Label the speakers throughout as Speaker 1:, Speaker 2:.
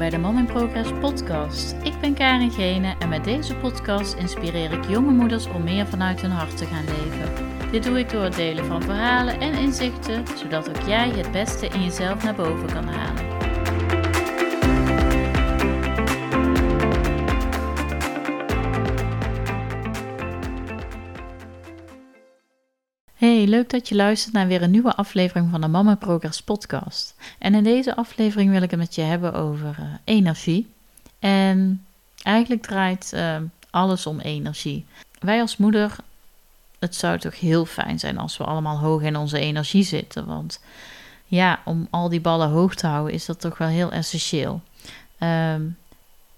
Speaker 1: bij de Mom in Progress podcast. Ik ben Karin Gene en met deze podcast inspireer ik jonge moeders om meer vanuit hun hart te gaan leven. Dit doe ik door het delen van verhalen en inzichten, zodat ook jij het beste in jezelf naar boven kan halen. Hey, leuk dat je luistert naar weer een nieuwe aflevering van de Mama Progress podcast. En in deze aflevering wil ik het met je hebben over uh, energie. En eigenlijk draait uh, alles om energie. Wij als moeder, het zou toch heel fijn zijn als we allemaal hoog in onze energie zitten. Want ja, om al die ballen hoog te houden is dat toch wel heel essentieel. Um,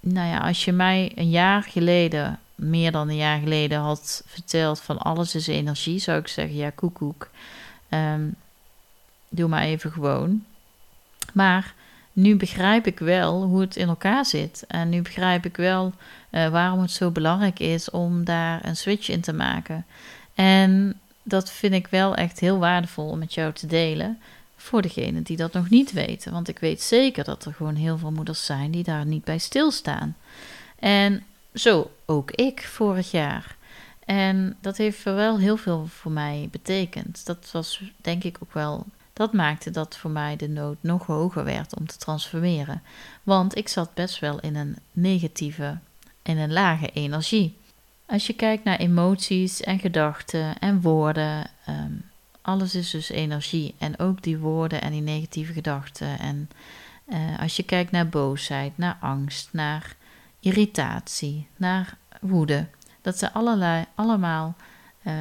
Speaker 1: nou ja, als je mij een jaar geleden meer dan een jaar geleden had verteld van alles is energie, zou ik zeggen, ja, koekoek. Um, doe maar even gewoon. Maar nu begrijp ik wel hoe het in elkaar zit. En nu begrijp ik wel uh, waarom het zo belangrijk is om daar een switch in te maken. En dat vind ik wel echt heel waardevol om met jou te delen. Voor degenen die dat nog niet weten. Want ik weet zeker dat er gewoon heel veel moeders zijn die daar niet bij stilstaan. En zo ook ik vorig jaar. En dat heeft wel heel veel voor mij betekend. Dat was denk ik ook wel. Dat maakte dat voor mij de nood nog hoger werd om te transformeren. Want ik zat best wel in een negatieve, in een lage energie. Als je kijkt naar emoties en gedachten en woorden, um, alles is dus energie. En ook die woorden en die negatieve gedachten. En uh, als je kijkt naar boosheid, naar angst, naar irritatie, naar woede. Dat zijn allerlei, allemaal uh,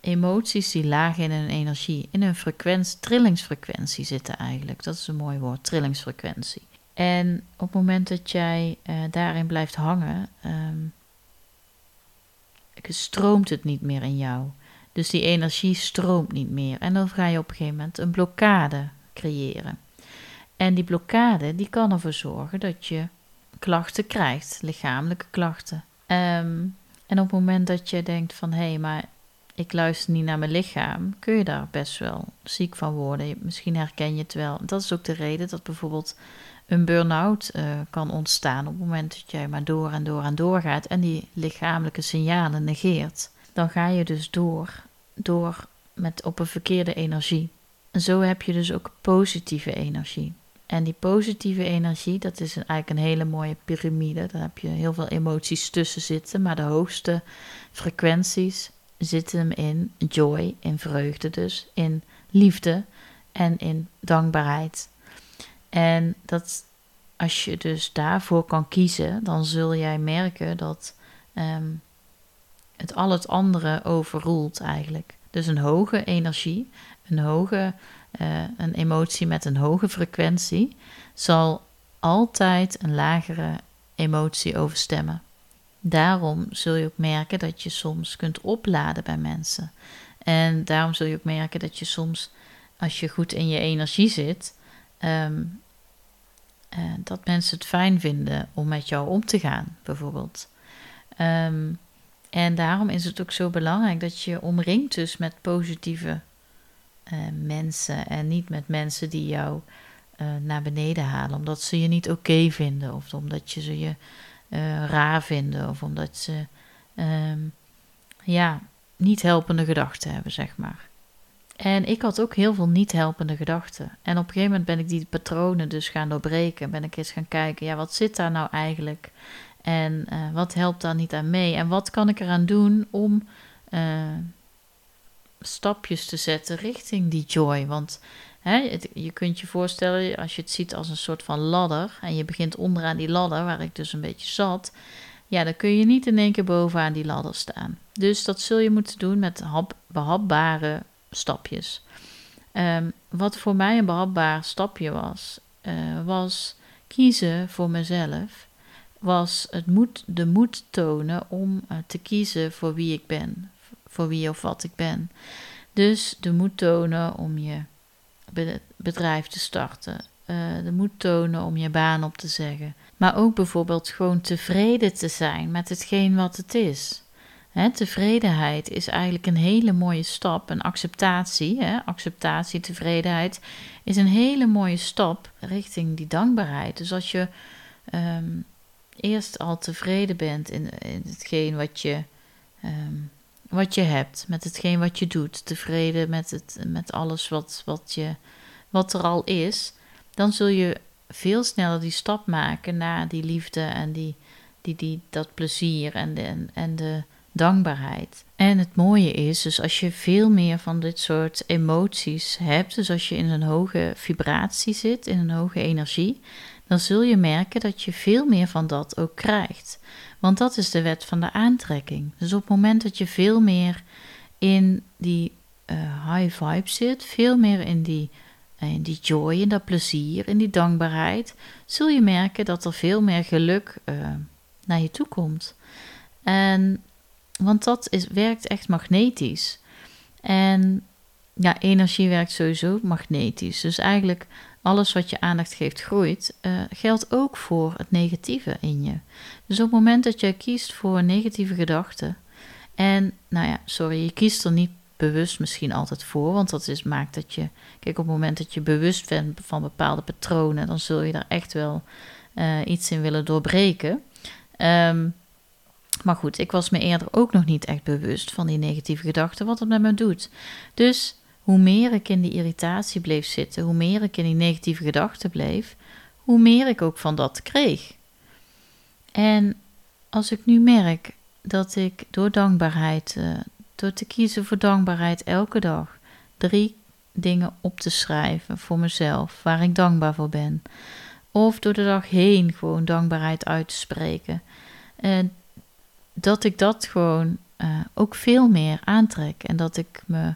Speaker 1: emoties die laag in hun energie, in hun frequentie, trillingsfrequentie zitten eigenlijk. Dat is een mooi woord, trillingsfrequentie. En op het moment dat jij uh, daarin blijft hangen, um, stroomt het niet meer in jou. Dus die energie stroomt niet meer. En dan ga je op een gegeven moment een blokkade creëren. En die blokkade die kan ervoor zorgen dat je klachten krijgt, lichamelijke klachten. Um, en op het moment dat je denkt van hé, hey, maar ik luister niet naar mijn lichaam, kun je daar best wel ziek van worden. Misschien herken je het wel. Dat is ook de reden dat bijvoorbeeld een burn-out uh, kan ontstaan op het moment dat jij maar door en door en door gaat en die lichamelijke signalen negeert. Dan ga je dus door, door met op een verkeerde energie. En zo heb je dus ook positieve energie. En die positieve energie, dat is eigenlijk een hele mooie piramide. Daar heb je heel veel emoties tussen zitten. Maar de hoogste frequenties zitten hem in joy, in vreugde dus, in liefde en in dankbaarheid. En dat als je dus daarvoor kan kiezen, dan zul jij merken dat um, het al het andere overroelt eigenlijk. Dus een hoge energie, een hoge een emotie met een hoge frequentie zal altijd een lagere emotie overstemmen. Daarom zul je ook merken dat je soms kunt opladen bij mensen. En daarom zul je ook merken dat je soms, als je goed in je energie zit, um, uh, dat mensen het fijn vinden om met jou om te gaan, bijvoorbeeld. Um, en daarom is het ook zo belangrijk dat je omringt dus met positieve mensen en niet met mensen die jou uh, naar beneden halen, omdat ze je niet oké vinden of omdat je ze je uh, raar vinden of omdat ze um, ja, niet helpende gedachten hebben, zeg maar. En ik had ook heel veel niet helpende gedachten. En op een gegeven moment ben ik die patronen dus gaan doorbreken. Ben ik eens gaan kijken, ja, wat zit daar nou eigenlijk? En wat helpt daar niet aan mee? En wat kan ik eraan doen om stapjes te zetten richting die joy. Want hè, je kunt je voorstellen, als je het ziet als een soort van ladder, en je begint onderaan die ladder, waar ik dus een beetje zat, ja, dan kun je niet in één keer bovenaan die ladder staan. Dus dat zul je moeten doen met hap, behapbare stapjes. Um, wat voor mij een behapbaar stapje was, uh, was kiezen voor mezelf. Was het moed, de moed tonen om uh, te kiezen voor wie ik ben voor wie of wat ik ben. Dus de moed tonen om je bedrijf te starten. Uh, de moed tonen om je baan op te zeggen. Maar ook bijvoorbeeld gewoon tevreden te zijn met hetgeen wat het is. Tevredenheid is eigenlijk een hele mooie stap. Een acceptatie, hè, acceptatie, tevredenheid, is een hele mooie stap richting die dankbaarheid. Dus als je ehm, eerst al tevreden bent in, in hetgeen wat je, ehm, wat je hebt, met hetgeen wat je doet, tevreden met, het, met alles wat, wat, je, wat er al is, dan zul je veel sneller die stap maken naar die liefde en die, die, die, dat plezier en de, en, en de dankbaarheid. En het mooie is, dus als je veel meer van dit soort emoties hebt, dus als je in een hoge vibratie zit, in een hoge energie, dan zul je merken dat je veel meer van dat ook krijgt. Want dat is de wet van de aantrekking. Dus op het moment dat je veel meer in die uh, high vibe zit, veel meer in die, uh, in die joy, in dat plezier, in die dankbaarheid, zul je merken dat er veel meer geluk uh, naar je toe komt. En want dat is, werkt echt magnetisch. En ja, energie werkt sowieso magnetisch. Dus eigenlijk alles wat je aandacht geeft groeit, uh, geldt ook voor het negatieve in je. Dus op het moment dat jij kiest voor negatieve gedachten, en nou ja, sorry, je kiest er niet bewust misschien altijd voor, want dat is, maakt dat je, kijk, op het moment dat je bewust bent van bepaalde patronen, dan zul je daar echt wel uh, iets in willen doorbreken. Um, maar goed, ik was me eerder ook nog niet echt bewust van die negatieve gedachten, wat het met me doet. Dus hoe meer ik in die irritatie bleef zitten, hoe meer ik in die negatieve gedachten bleef, hoe meer ik ook van dat kreeg. En als ik nu merk dat ik door dankbaarheid, uh, door te kiezen voor dankbaarheid elke dag, drie dingen op te schrijven voor mezelf, waar ik dankbaar voor ben. Of door de dag heen gewoon dankbaarheid uit te spreken. En dat ik dat gewoon uh, ook veel meer aantrek. En dat ik me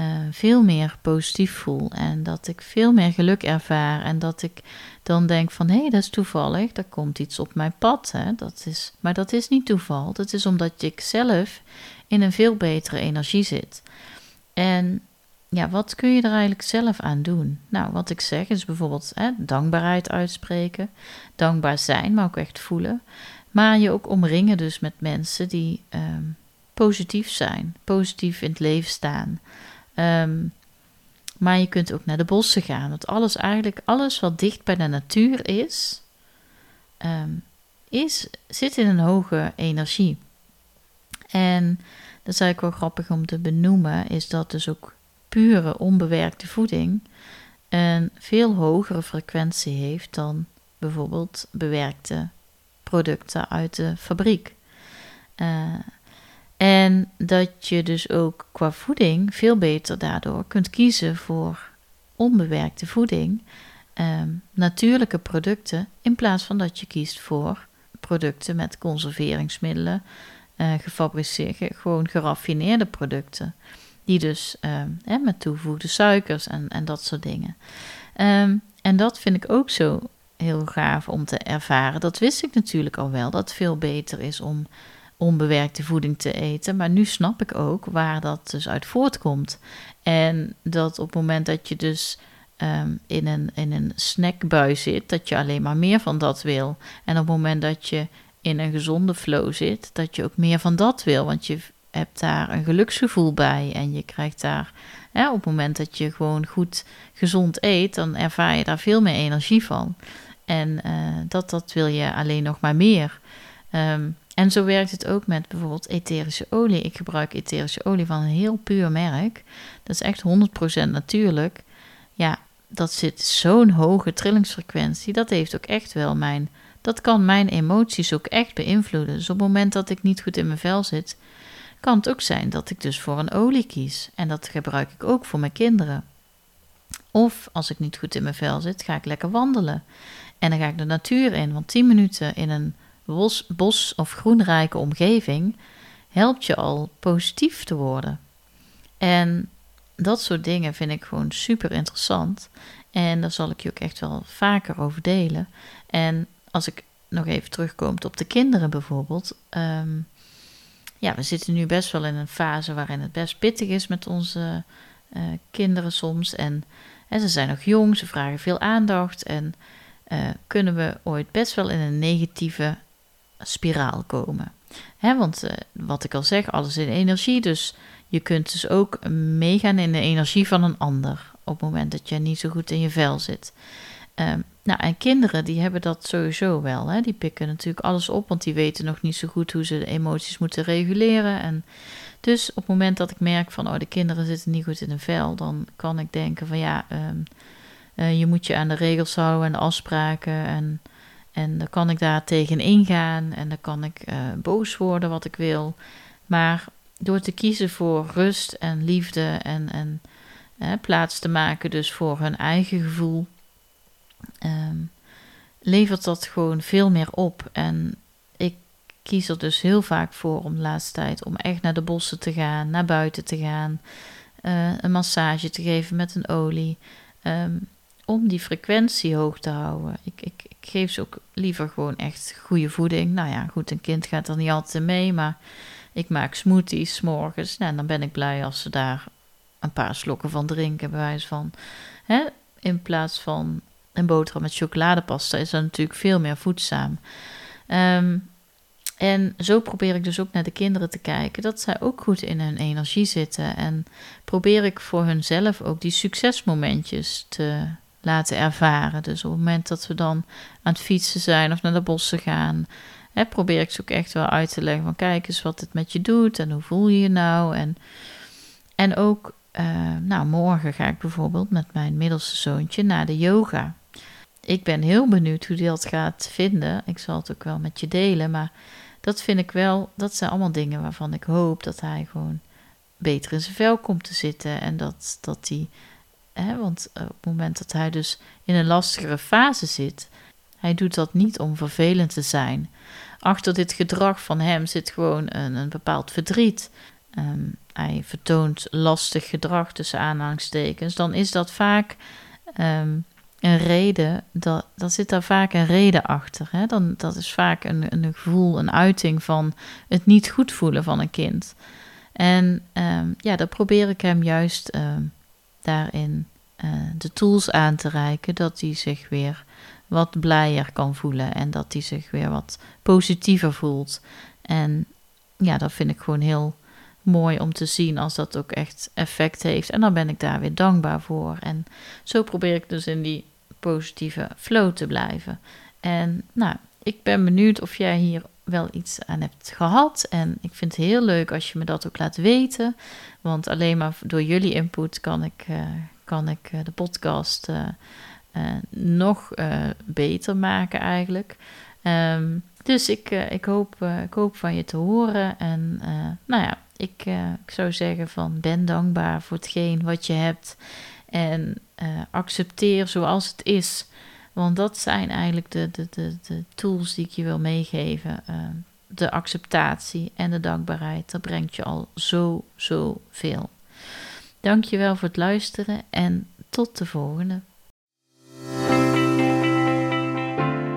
Speaker 1: uh, veel meer positief voel. En dat ik veel meer geluk ervaar. En dat ik dan denk van hé, hey, dat is toevallig. Er komt iets op mijn pad. Hè? Dat is, maar dat is niet toeval. Dat is omdat ik zelf in een veel betere energie zit. En ja, wat kun je er eigenlijk zelf aan doen? Nou, wat ik zeg is bijvoorbeeld hè, dankbaarheid uitspreken. Dankbaar zijn, maar ook echt voelen. Maar je ook omringen dus met mensen die ehm, positief zijn, positief in het leven staan. Ehm, maar je kunt ook naar de bossen gaan. Want alles eigenlijk, alles wat dicht bij de natuur is, ehm, is zit in een hoge energie. En dat is eigenlijk wel grappig om te benoemen, is dat dus ook pure onbewerkte voeding een veel hogere frequentie heeft dan bijvoorbeeld bewerkte producten uit de fabriek. Uh, en dat je dus ook qua voeding veel beter daardoor kunt kiezen voor onbewerkte voeding, um, natuurlijke producten, in plaats van dat je kiest voor producten met conserveringsmiddelen, uh, gefabriceerd, gewoon geraffineerde producten. Die dus hè, met toegevoegde suikers en, en dat soort dingen. Um, en dat vind ik ook zo heel gaaf om te ervaren. Dat wist ik natuurlijk al wel, dat het veel beter is om onbewerkte voeding te eten. Maar nu snap ik ook waar dat dus uit voortkomt. En dat op het moment dat je dus ehm, in, een, in een snackbui zit, dat je alleen maar meer van dat wil. En op het moment dat je in een gezonde flow zit, dat je ook meer van dat wil. Want je hebt daar een geluksgevoel bij en je krijgt daar op het moment dat je gewoon goed gezond eet, dan ervaar je daar veel meer energie van. En uh, dat, dat wil je alleen nog maar meer. Um, en zo werkt het ook met bijvoorbeeld etherische olie. Ik gebruik etherische olie van een heel puur merk. Dat is echt 100% natuurlijk. Ja, dat zit zo'n hoge trillingsfrequentie. Dat heeft ook echt wel mijn. Dat kan mijn emoties ook echt beïnvloeden. Dus op het moment dat ik niet goed in mijn vel zit, kan het ook zijn dat ik dus voor een olie kies. En dat gebruik ik ook voor mijn kinderen. Of als ik niet goed in mijn vel zit, ga ik lekker wandelen. En dan ga ik de natuur in, want 10 minuten in een bos, bos of groenrijke omgeving helpt je al positief te worden. En dat soort dingen vind ik gewoon super interessant. En daar zal ik je ook echt wel vaker over delen. En als ik nog even terugkom op de kinderen bijvoorbeeld. Ehm, ja, we zitten nu best wel in een fase waarin het best pittig is met onze uh, kinderen soms. En, ze zijn nog jong, ze vragen veel aandacht. En uh, kunnen we ooit best wel in een negatieve spiraal komen. Want eh, wat ik al zeg, alles in energie. Dus je kunt dus ook meegaan in de energie van een ander. Op het moment dat je niet zo goed in je vel zit. Ehm, nou, en kinderen die hebben dat sowieso wel. Hè? Die pikken natuurlijk alles op, want die weten nog niet zo goed hoe ze de emoties moeten reguleren. En dus op het moment dat ik merk van, oh, de kinderen zitten niet goed in hun vel, dan kan ik denken van ja, ehm, eh, je moet je aan de regels houden en de afspraken. En, en dan kan ik daar tegen ingaan en dan kan ik uh, boos worden wat ik wil. Maar door te kiezen voor rust en liefde en, en plaats te maken dus voor hun eigen gevoel, Ehm, levert dat gewoon veel meer op. En ik kies er dus heel vaak voor om de laatste tijd om echt naar de bossen te gaan, naar buiten te gaan, uh, een massage te geven met een olie. Ehm, om die frequentie hoog te houden. Ik, ik, geef ze ook liever gewoon echt goede voeding. Nou ja, goed, een kind gaat er niet altijd mee, maar ik maak smoothies morgens. Nou, en dan ben ik blij als ze daar een paar slokken van drinken, bij van. Hè? In plaats van een boterham met chocoladepasta is dan natuurlijk veel meer voedzaam. Ehm, en zo probeer ik dus ook naar de kinderen te kijken, dat zij ook goed in hun energie zitten. En probeer ik voor hunzelf ook die succesmomentjes te laten ervaren. Dus op het moment dat we dan aan het fietsen zijn of naar de bossen gaan, hè, probeer ik ze ook echt wel uit te leggen van kijk eens wat het met je doet en hoe voel je je nou. En, en ook, uh, nou morgen ga ik bijvoorbeeld met mijn middelste zoontje naar de yoga ik ben heel benieuwd hoe hij dat gaat vinden. Ik zal het ook wel met je delen. Maar dat vind ik wel, dat zijn allemaal dingen waarvan ik hoop dat hij gewoon beter in zijn vel komt te zitten. En dat, dat hij, hè, want op het moment dat hij dus in een lastigere fase zit, hij doet dat niet om vervelend te zijn. Achter dit gedrag van hem zit gewoon een, een bepaald verdriet. Ehm, hij vertoont lastig gedrag tussen aanhalingstekens. Dan is dat vaak ehm, een reden, dat, dan zit daar vaak een reden achter. Hè? Dan, dat is vaak een, een gevoel, een uiting van het niet goed voelen van een kind. En um, ja, dan probeer ik hem juist daarin uh, de tools aan te reiken, dat hij zich weer wat blijer kan voelen en dat hij zich weer wat positiever voelt. En ja, dat vind ik gewoon heel mooi om te zien als dat ook echt effect heeft. En dan ben ik daar weer dankbaar voor. En zo probeer ik dus in die positieve flow te blijven. En nou, ik ben benieuwd of jij hier wel iets aan hebt gehad. En ik vind het heel leuk als je me dat ook laat weten. Want alleen maar door jullie input kan ik, uh, kan ik uh, de podcast uh, nog beter maken eigenlijk. Um, dus ik, ik, hoop, ik hoop van je te horen. En nou ja, ik, ik zou zeggen van ben dankbaar voor hetgeen wat je hebt. En accepteer zoals het is. Want dat zijn eigenlijk de, de, de, de tools die ik je wil meegeven. Uh, de acceptatie en de dankbaarheid. Dat brengt je al zo, zo veel. Dankjewel voor het luisteren en tot de volgende.